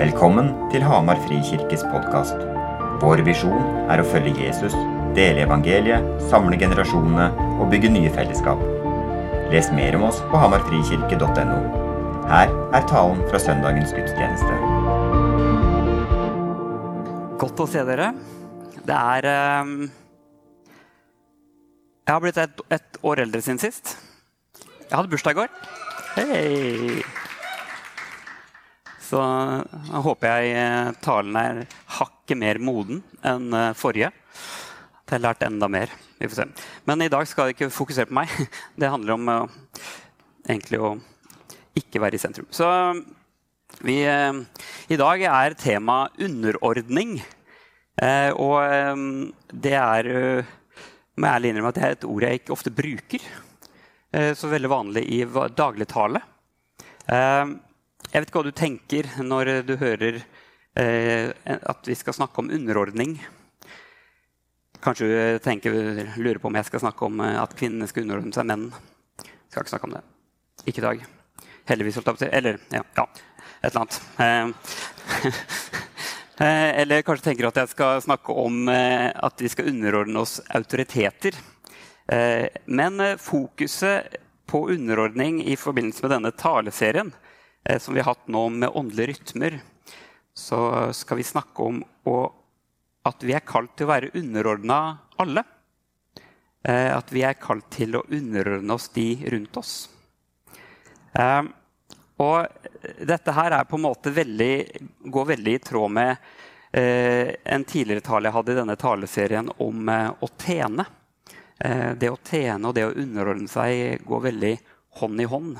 Velkommen til Hamar Frikirkes podkast. Vår visjon er å følge Jesus, dele evangeliet, samle generasjonene og bygge nye fellesskap. Les mer om oss på hamarfrikirke.no. Her er talen fra søndagens gudstjeneste. Godt å se dere. Det er um... Jeg har blitt et, et år eldre siden sist. Jeg hadde bursdag i går. Hei! Så da håper jeg eh, talen er hakket mer moden enn eh, forrige. At jeg har lært enda mer. Vi får se. Men i dag skal jeg ikke fokusere på meg. Det handler om eh, egentlig å ikke være i sentrum. Så vi, eh, I dag er tema underordning. Eh, og eh, det er eh, må jeg ærlig innrømme at det er et ord jeg ikke ofte bruker. Eh, så veldig vanlig i dagligtale. Eh, jeg vet ikke hva du tenker når du hører eh, at vi skal snakke om underordning. Kanskje du tenker, lurer på om jeg skal snakke om eh, at kvinnene skal underordne seg menn. Skal ikke snakke om det. Ikke i dag. Heldigvis. holdt jeg på å. Eller ja, ja, et eller annet. Eh, eh, eller kanskje tenker at jeg skal snakke om eh, at vi skal underordne oss autoriteter. Eh, men eh, fokuset på underordning i forbindelse med denne taleserien eh, som vi har hatt nå med åndelige rytmer, så skal vi snakke om at vi er kalt til å være underordna alle. Eh, at vi er kalt til å underordne oss de rundt oss. Eh, og dette her er på en måte veldig, går veldig i tråd med eh, en tidligere tale jeg hadde i denne taleserien om eh, å tjene. Eh, det å tjene og det å underordne seg går veldig hånd i hånd.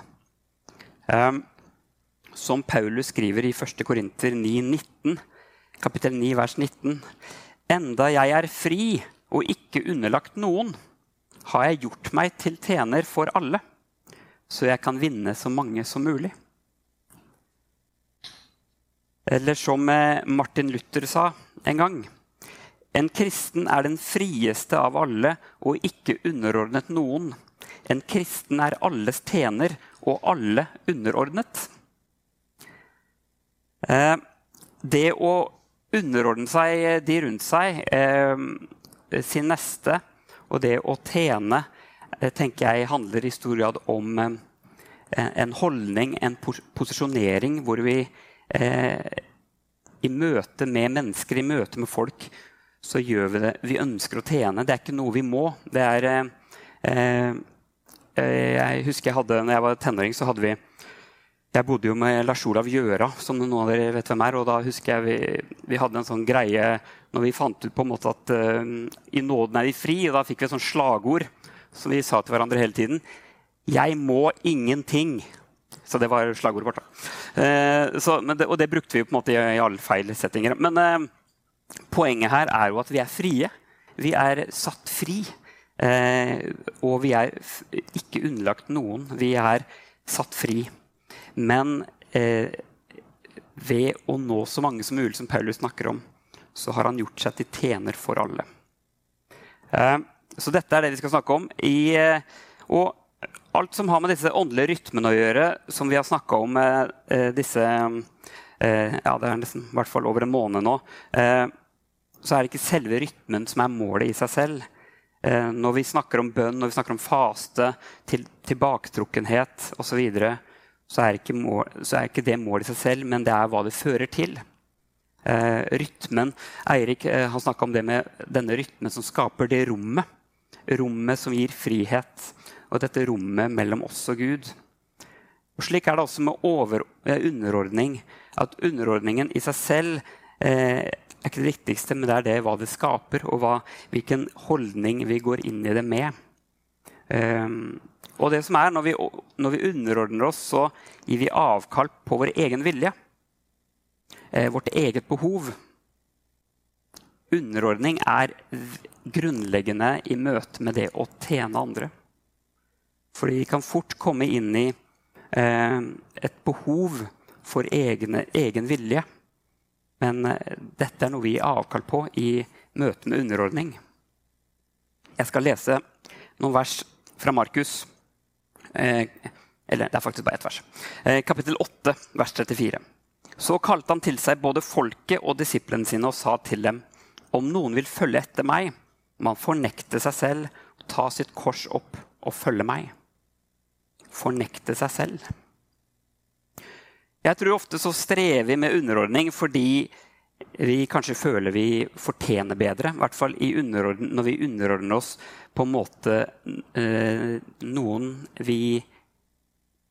Eh, som Paulus skriver i 1. Korinter 9,19, kapittel 9, vers 19. Enda jeg er fri og ikke underlagt noen, har jeg gjort meg til tjener for alle, så jeg kan vinne så mange som mulig. Eller som eh, Martin Luther sa en gang En kristen er den frieste av alle og ikke underordnet noen. En kristen er alles tjener og alle underordnet. Eh, det å underordne seg de rundt seg, eh, sin neste, og det å tjene, eh, tenker jeg handler i stor grad om eh, en holdning, en posisjonering, hvor vi eh, i møte med mennesker, i møte med folk, så gjør vi det vi ønsker å tjene. Det er ikke noe vi må. Det er eh, eh, Jeg husker jeg hadde, når jeg var tenåring, så hadde vi Jeg bodde jo med Lars Olav Gjøra, som noen av dere vet hvem er. Og da husker jeg vi, vi hadde en sånn greie når vi fant ut på en måte at uh, i nåden er vi fri. Og da fikk vi et sånt slagord som vi sa til hverandre hele tiden. Jeg må ingenting. Så det var slagordet vårt. da. Uh, så, det, og det brukte vi på en måte i, i alle feil settinger. Men uh, poenget her er jo at vi er frie. Vi er satt fri. Og vi er ikke underlagt noen. Vi er satt fri. Men eh, ved å nå så mange som mulig, som Paulus snakker om, så har han gjort seg til tjener for alle. Eh, så dette er det vi skal snakke om. I, eh, og alt som har med disse åndelige rytmene å gjøre, som vi har snakka om eh, disse eh, Ja, det er nesten i hvert fall over en måned nå. Eh, så er det ikke selve rytmen som er målet i seg selv. Eh, når vi snakker om bønn, når vi snakker om faste, til, tilbaketrukkenhet osv., så, videre, så, er mål, så er ikke det målet i seg selv, men det er hva det fører til. Eh, rytmen Eirik eh, snakka om det med denne rytmen som skaper det rommet. Rommet som gir frihet, og dette rommet mellom oss og Gud. Og Slik er det også med over, eh, underordning. At underordningen i seg selv eh, er ikke det viktigste, men det er det hva det skaper, og hva, hvilken holdning vi går inn i det med. Um, og det som er, når vi, når vi underordner oss, så gir vi avkall på vår egen vilje. Eh, vårt eget behov. Underordning er grunnleggende i møte med det å tjene andre. Fordi vi kan fort komme inn i eh, et behov for egne, egen vilje. Men eh, dette er noe vi gir avkall på i møte med underordning. Jeg skal lese noen vers fra Markus. Eh, eller det er faktisk bare ett vers. Eh, kapittel 8, vers 34. Så kalte han til seg både folket og disiplene sine og sa til dem.: Om noen vil følge etter meg, må han fornekte seg selv, ta sitt kors opp og følge meg. Fornekte seg selv. Jeg tror ofte så strever vi med underordning fordi vi kanskje føler vi fortjener bedre. I hvert fall når vi underordner oss på en måte eh, noen vi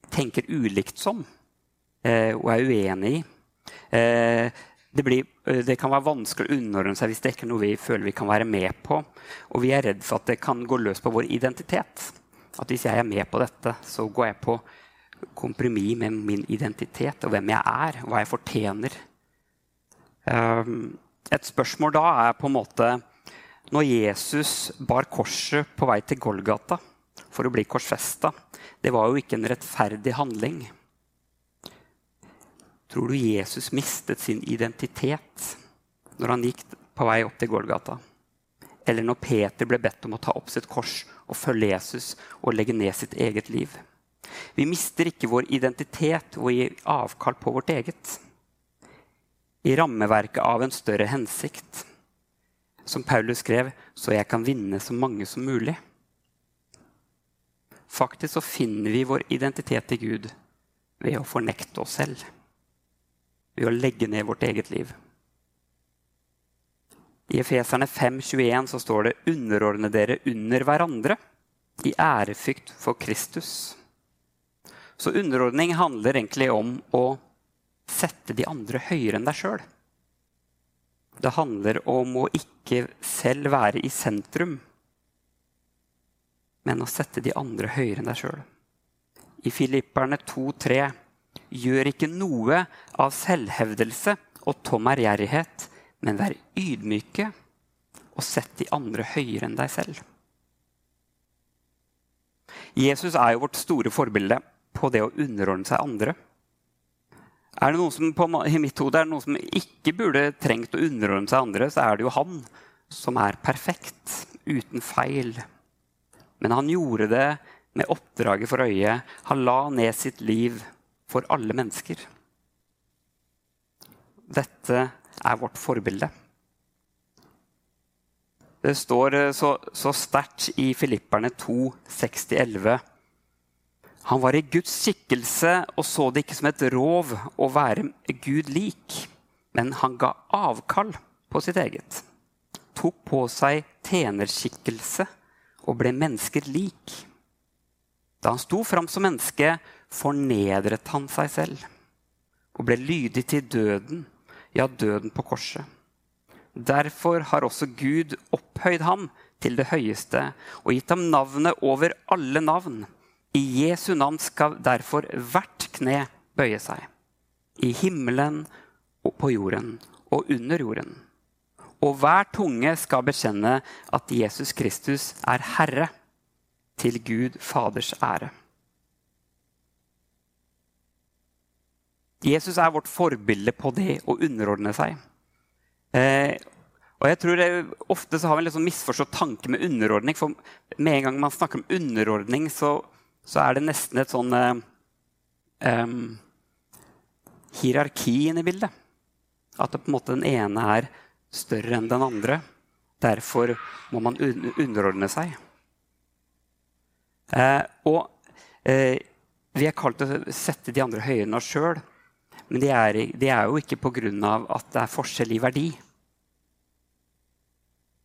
tenker ulikt som eh, og er uenig i. Eh, det, blir, det, kan være vanskelig å underordne seg hvis det ikke er noe vi føler vi kan være med på. Og vi er redd for at det kan gå løs på vår identitet. At hvis jeg er med på dette, så går jeg på kompromiss med min identitet og hvem jeg er, hva jeg fortjener. Um, et spørsmål da er på en måte Når Jesus bar korset på vei til Golgata for å bli korsfesta, det var jo ikke en rettferdig handling. Tror du Jesus mistet sin identitet når han gikk på vei opp til Golgata? Eller når Peter ble bedt om å ta opp sitt kors og følge Jesus og legge ned sitt eget liv? Vi mister ikke vår identitet og gir avkall på vårt eget. I rammeverket av en større hensikt, som Paulus skrev, så jeg kan vinne så mange som mulig. Faktisk så finner vi vår identitet i Gud ved å fornekte oss selv ved å legge ned vårt eget liv. I Efeserne 5,21 så står det 'underordne dere under hverandre' i ærefrykt for Kristus. Så underordning handler egentlig om å sette de andre høyere enn deg sjøl. Det handler om å ikke selv være i sentrum, men å sette de andre høyere enn deg sjøl. I Filipperne 2,3 Gjør ikke noe av selvhevdelse og tom ærgjerrighet, men vær ydmyke og sett de andre høyere enn deg selv. Jesus er jo vårt store forbilde på det å underordne seg andre. Er det noe som på, I mitt hode er det noe som ikke burde trengt å underordne seg andre, så er det jo han som er perfekt, uten feil. Men han gjorde det med oppdraget for øye. Han la ned sitt liv for alle mennesker. Dette er vårt forbilde. Det står eh, så, så sterkt i Filipperne 2, 6-11. Han var i Guds skikkelse og så det ikke som et rov å være Gud lik, men han ga avkall på sitt eget. Tok på seg tjenerskikkelse og ble mennesker lik. Da han sto fram som menneske, fornedret han seg selv og ble lydig til døden, ja, døden på korset. Derfor har også Gud opphøyd ham til det høyeste og gitt ham navnet over alle navn. I Jesu navn skal derfor hvert kne bøye seg. I himmelen og på jorden og under jorden. Og hver tunge skal bekjenne at Jesus Kristus er Herre, til Gud Faders ære. Jesus er vårt forbilde på det å underordne seg. Eh, og jeg tror det, Ofte så har vi en liksom misforstått tanke med underordning. For med en gang man snakker om underordning, så, så er det nesten et sånn eh, hierarki inne i bildet. At det på en måte den ene er større enn den andre. Derfor må man underordne seg. Eh, og eh, vi er kalt til å sette de andre høyere enn oss sjøl. Men det er, de er jo ikke pga. at det er forskjell i verdi.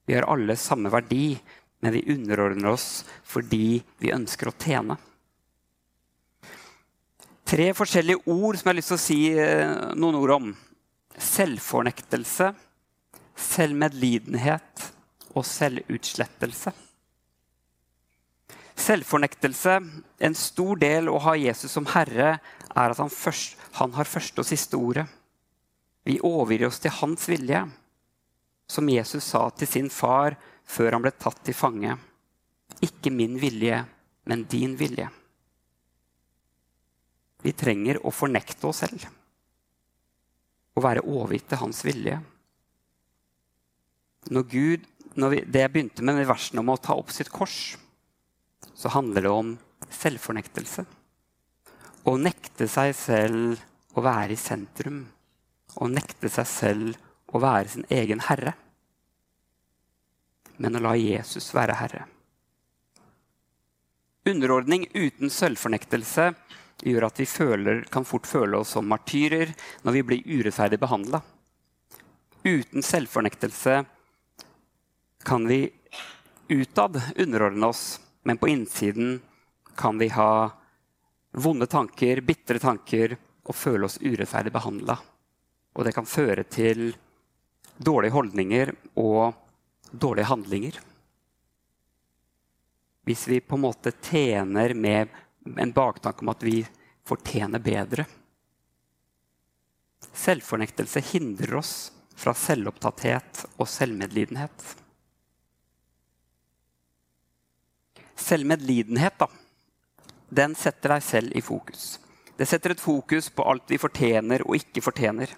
Vi har alle samme verdi, men vi underordner oss fordi vi ønsker å tjene. Tre forskjellige ord som jeg har lyst til å si eh, noen ord om. Selvfornektelse, selvmedlidenhet og selvutslettelse. Selvfornektelse, en stor del å ha Jesus som herre, er at han, først, han har første og siste ordet. Vi overgir oss til hans vilje, som Jesus sa til sin far før han ble tatt til fange. Ikke min vilje, men din vilje. Vi trenger å fornekte oss selv og være overgitt til hans vilje. Når Gud, når vi, det jeg begynte med med versene om å ta opp sitt kors, så handler det om selvfornektelse. Å nekte seg selv å være i sentrum å nekte seg selv å være sin egen herre, men å la Jesus være herre. Underordning uten selvfornektelse gjør at vi føler, kan fort føle oss som martyrer når vi blir urettferdig behandla. Uten selvfornektelse kan vi utad underordne oss, men på innsiden kan vi ha vonde tanker, bitre tanker og føle oss urettferdig behandla. Og det kan føre til dårlige holdninger og dårlige handlinger. Hvis vi på en måte tjener med en baktanke om at vi fortjener bedre. Selvfornektelse hindrer oss fra selvopptatthet og selvmedlidenhet. Selvmedlidenhet da, den setter deg selv i fokus. Det setter et fokus på alt vi fortjener og ikke fortjener.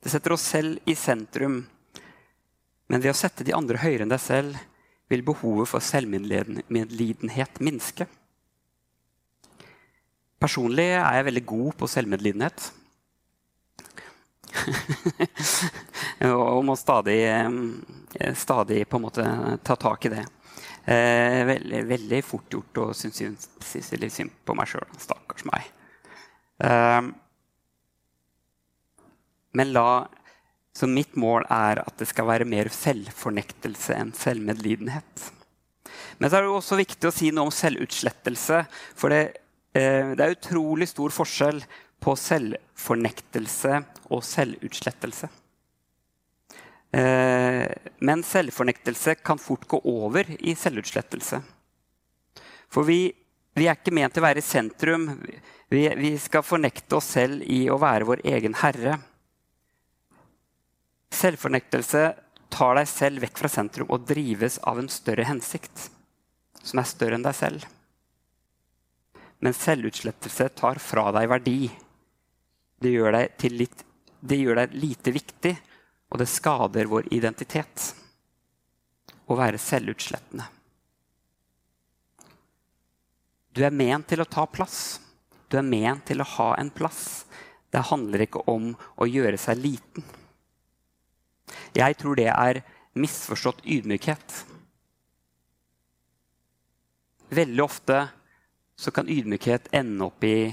Det setter oss selv i sentrum. Men ved å sette de andre høyere enn deg selv vil behovet for selvmedlidenhet minske. Personlig er jeg veldig god på selvmedlidenhet. og må stadig, eh, stadig på en måte ta tak i det. Eh, veldig, veldig, fort gjort å synes, litt synd på meg sjøl. Stakkars meg. Eh, men la Så mitt mål er at det skal være mer selvfornektelse enn selvmedlidenhet. Men så er det også viktig å si noe om selvutslettelse. For det, det er utrolig stor forskjell på selvfornektelse og selvutslettelse. Eh, men selvfornektelse kan fort gå over i selvutslettelse. For vi, vi er ikke ment til å være i sentrum. Vi, vi, skal fornekte oss selv i å være vår egen herre. Selvfornektelse tar deg selv vekk fra sentrum og drives av en større hensikt, som er større enn deg selv. Men selvutslettelse tar fra deg verdi. Det gjør deg, litt, det gjør deg lite viktig og det skader vår identitet å være selvutslettende. Du er ment til å ta plass. Du er ment til å ha en plass. Det handler ikke om å gjøre seg liten. Jeg tror det er misforstått ydmykhet. Veldig ofte så kan ydmykhet ende opp i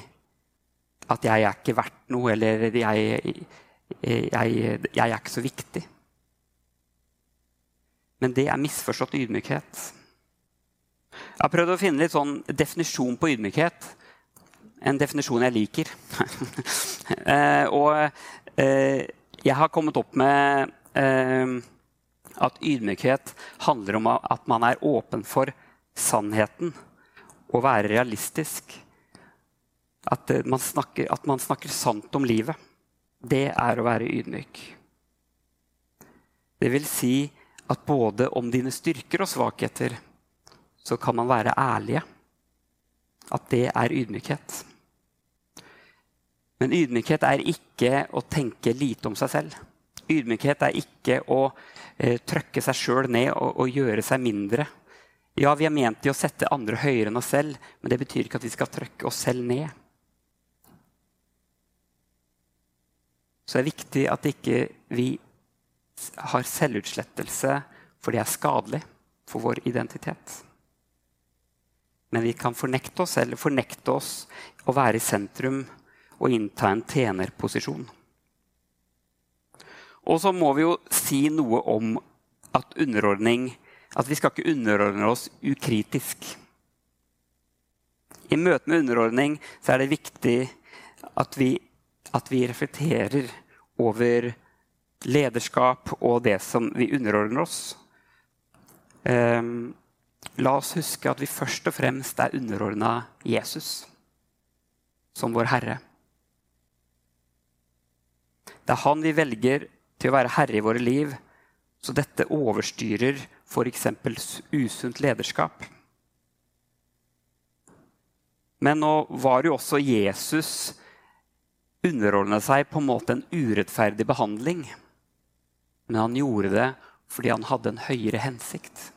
at jeg er ikke verdt noe, eller jeg, jeg, jeg er ikke så viktig. Men det er misforstått ydmykhet. Jeg har prøvd å finne litt sånn definisjon på ydmykhet. En definisjon jeg liker. eh, og eh, jeg har kommet opp med eh, at ydmykhet handler om at man er åpen for sannheten. Å være realistisk. At eh, man, snakker, at man snakker sant om livet det er å være ydmyk. Det vil si at både om dine styrker og svakheter så kan man være ærlige. At det er ydmykhet. Men ydmykhet er ikke å tenke lite om seg selv. Ydmykhet er ikke å eh, trøkke seg sjøl ned og, og, gjøre seg mindre. Ja, vi er ment til å sette andre høyere enn oss selv, men det betyr ikke at vi skal trøkke oss selv ned. så det er viktig at ikke vi har selvutslettelse, for det er skadelig for vår identitet. Men vi kan fornekte oss eller fornekte oss å være i sentrum og innta en tjenerposisjon. Og så må vi jo si noe om at underordning At vi skal ikke underordne oss ukritisk. I møte med underordning så er det viktig at vi at vi reflekterer over lederskap og det som vi underordner oss. Um, la oss huske at vi først og fremst er underordna Jesus som vår herre. Det er han vi velger til å være herre i våre liv, så dette overstyrer f.eks. usunt lederskap. Men nå var jo også Jesus underordna seg på en måte en urettferdig behandling. Men han gjorde det fordi han hadde en høyere hensikt.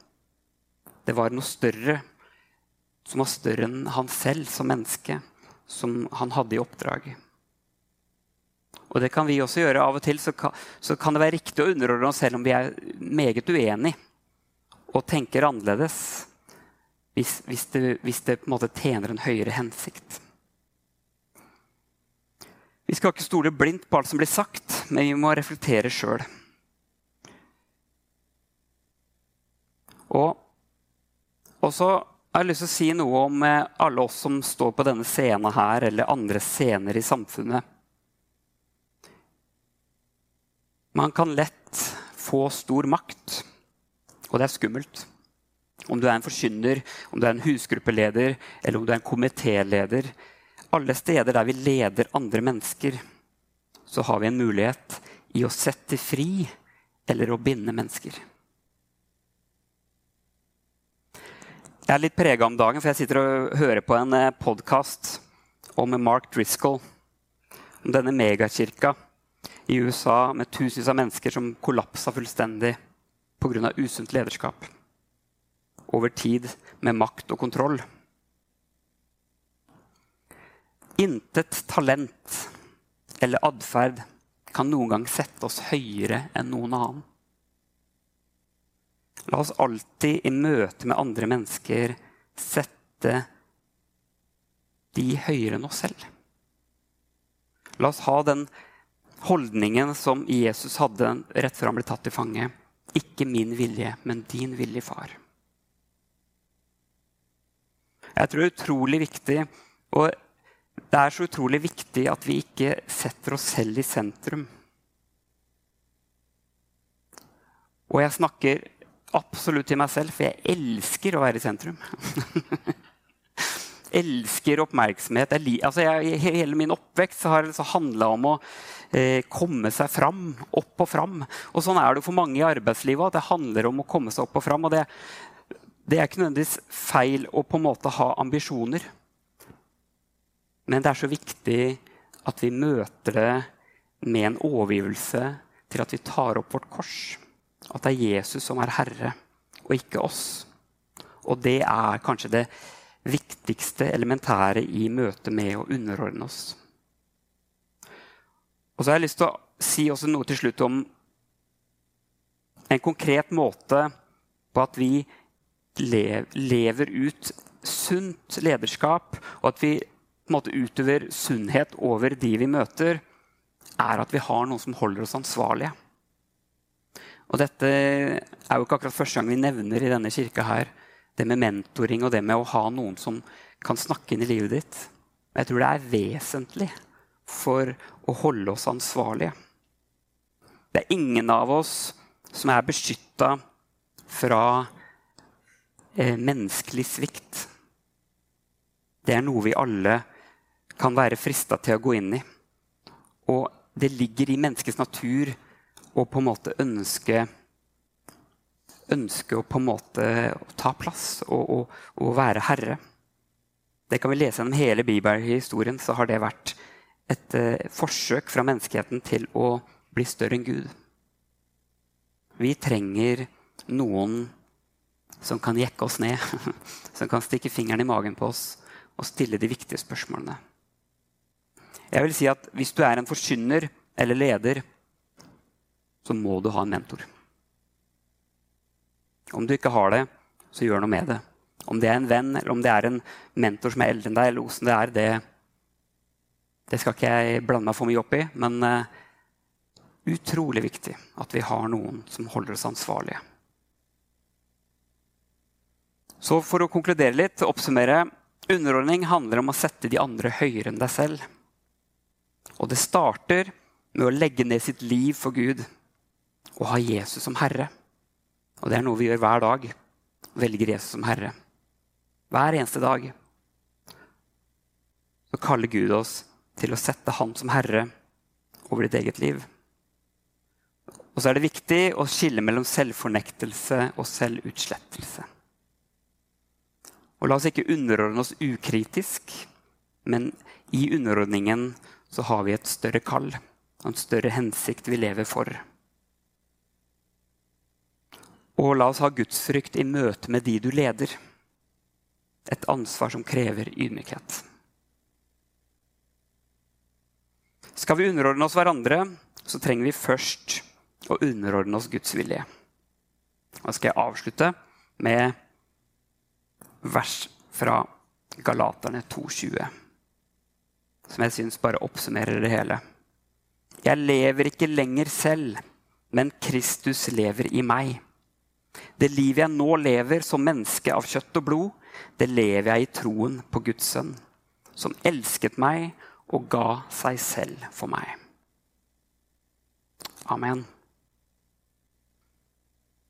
Det var noe større som var større enn han selv som menneske, som han hadde i oppdrag. Og det kan vi også gjøre av og til. Så kan, det være riktig å underordne oss selv om vi er meget uenige og tenker annerledes. Hvis, hvis, det, hvis det, på en måte tjener en høyere hensikt. Vi skal ikke stole blindt på alt som blir sagt, men vi må reflektere sjøl. Og, så har jeg lyst til å si noe om eh, alle oss som står på denne scenen her, eller andre scener i samfunnet. Man kan lett få stor makt, og det er skummelt. Om du er en forkynner, om du er en husgruppeleder eller om du er en komitéleder. Alle steder der vi leder andre mennesker, så har vi en mulighet i å sette fri eller å binde mennesker. Jeg er litt prega om dagen, for jeg sitter og hører på en eh, podkast om Mark Driscoll. Om denne megakirka i USA med tusenvis av mennesker som kollapsa fullstendig pga. usunt lederskap. Over tid med makt og kontroll. Intet talent eller atferd kan noen gang sette oss høyere enn noen annen. La oss alltid i møte med andre mennesker sette de høyere enn oss selv. La oss ha den holdningen som Jesus hadde rett før han ble tatt til fange. Ikke min vilje, men din vilje, far. Jeg tror det er utrolig viktig, og det er så utrolig viktig at vi ikke setter oss selv i sentrum. Og jeg snakker absolutt til meg selv, for jeg elsker å være i sentrum. elsker oppmerksomhet. Jeg, altså jeg, hele min oppvekst har det handla om å eh, komme seg fram. Opp og fram. Og sånn er det for mange i arbeidslivet. at Det handler om å komme seg opp og fram. Og det, det er ikke nødvendigvis feil å på en måte ha ambisjoner. Men det er så viktig at vi møter det med en overgivelse til at vi tar opp vårt kors. At det er Jesus som er herre, og ikke oss. Og det er kanskje det viktigste elementære i møte med å underordne oss. Og så har jeg lyst til å si også noe til slutt om en konkret måte på at vi lever ut sunt lederskap, og at vi utøver sunnhet over de vi møter, er at vi har noen som holder oss ansvarlige. Og dette er jo ikke akkurat første gang vi nevner i denne kirka her det med mentoring og det med å ha noen som kan snakke inn i livet ditt. Jeg tror det er vesentlig for å holde oss ansvarlige. Det er ingen av oss som er beskytta fra eh, menneskelig svikt. Det er noe vi alle kan være frista til å gå inn i. Og det ligger i menneskets natur å på en måte ønske ønske å på en måte ta plass og, og, og, være herre. Det kan vi lese gjennom hele bibelhistorien. så har det vært et uh, forsøk fra menneskeheten til å bli større enn Gud. Vi trenger noen som kan jekke oss ned, som kan stikke fingeren i magen på oss og stille de viktige spørsmålene. Jeg vil si at Hvis du er en forkynner eller leder, så må du ha en mentor. Om du ikke har det, så gjør noe med det. Om det er en venn eller om det er en mentor som er eldre enn deg, eller hvordan det er, det, det skal ikke jeg blande meg for mye opp i. Men uh, utrolig viktig at vi har noen som holder oss ansvarlige. Så for å konkludere litt, oppsummere Underordning handler om å sette de andre høyere enn deg selv. Og det starter med å legge ned sitt liv for Gud og ha Jesus som herre. Og det er noe vi gjør hver dag. Velger Jesus som herre. Hver eneste dag. Så kaller Gud oss til å sette Han som herre over ditt eget liv. Og så er det viktig å skille mellom selvfornektelse og selvutslettelse. Og la oss ikke underordne oss ukritisk, men i underordningen så har vi et større kall og en større hensikt vi lever for. Og la oss ha gudsfrykt i møte med de du leder. Et ansvar som krever ydmykhet. Skal vi underordne oss hverandre, så trenger vi først å underordne oss Guds vilje. Da skal jeg avslutte med vers fra Galaterne 2,20, som jeg syns bare oppsummerer det hele. Jeg lever ikke lenger selv, men Kristus lever i meg. Det livet jeg nå lever som menneske av kjøtt og blod, det lever jeg i troen på Guds sønn, som elsket meg og ga seg selv for meg. Amen.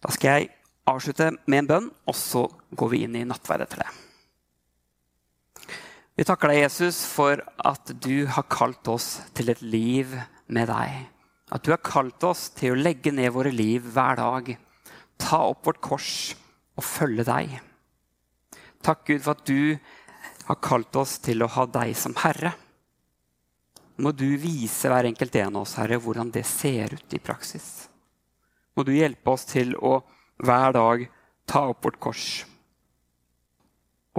Da skal jeg avslutte med en bønn, og så går vi inn i nattverdet til det. Vi takker deg, Jesus, for at du har kalt oss til et liv med deg. At du har kalt oss til å legge ned våre liv hver dag ta opp vårt kors og følge deg. Takk, Gud, for at du har kalt oss til å ha deg som Herre. Må du vise hver enkelt en av oss, Herre, hvordan det ser ut i praksis. Må du hjelpe oss til å hver dag ta opp vårt kors.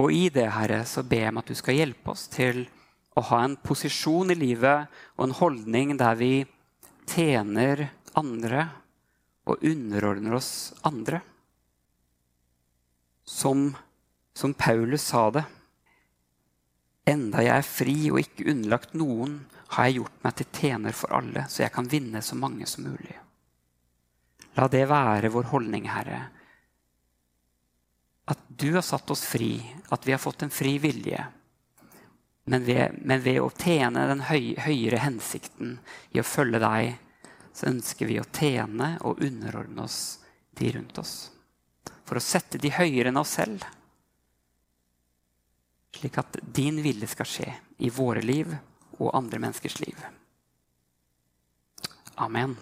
Og i det, Herre, så ber jeg om at du skal hjelpe oss til å ha en posisjon i livet og en holdning der vi tjener andre og underordner oss andre. Som, som Paulus sa det. Enda jeg er fri og ikke underlagt noen, har jeg gjort meg til tjener for alle, så jeg kan vinne så mange som mulig. La det være vår holdning, Herre. At du har satt oss fri, at vi har fått en fri vilje. Men ved, men ved å tjene den høy, høyere hensikten i å følge deg, så ønsker vi å tjene og underordne oss de rundt oss. For å sette de høyere enn oss selv. Slik at din vilje skal skje i våre liv og andre menneskers liv. Amen.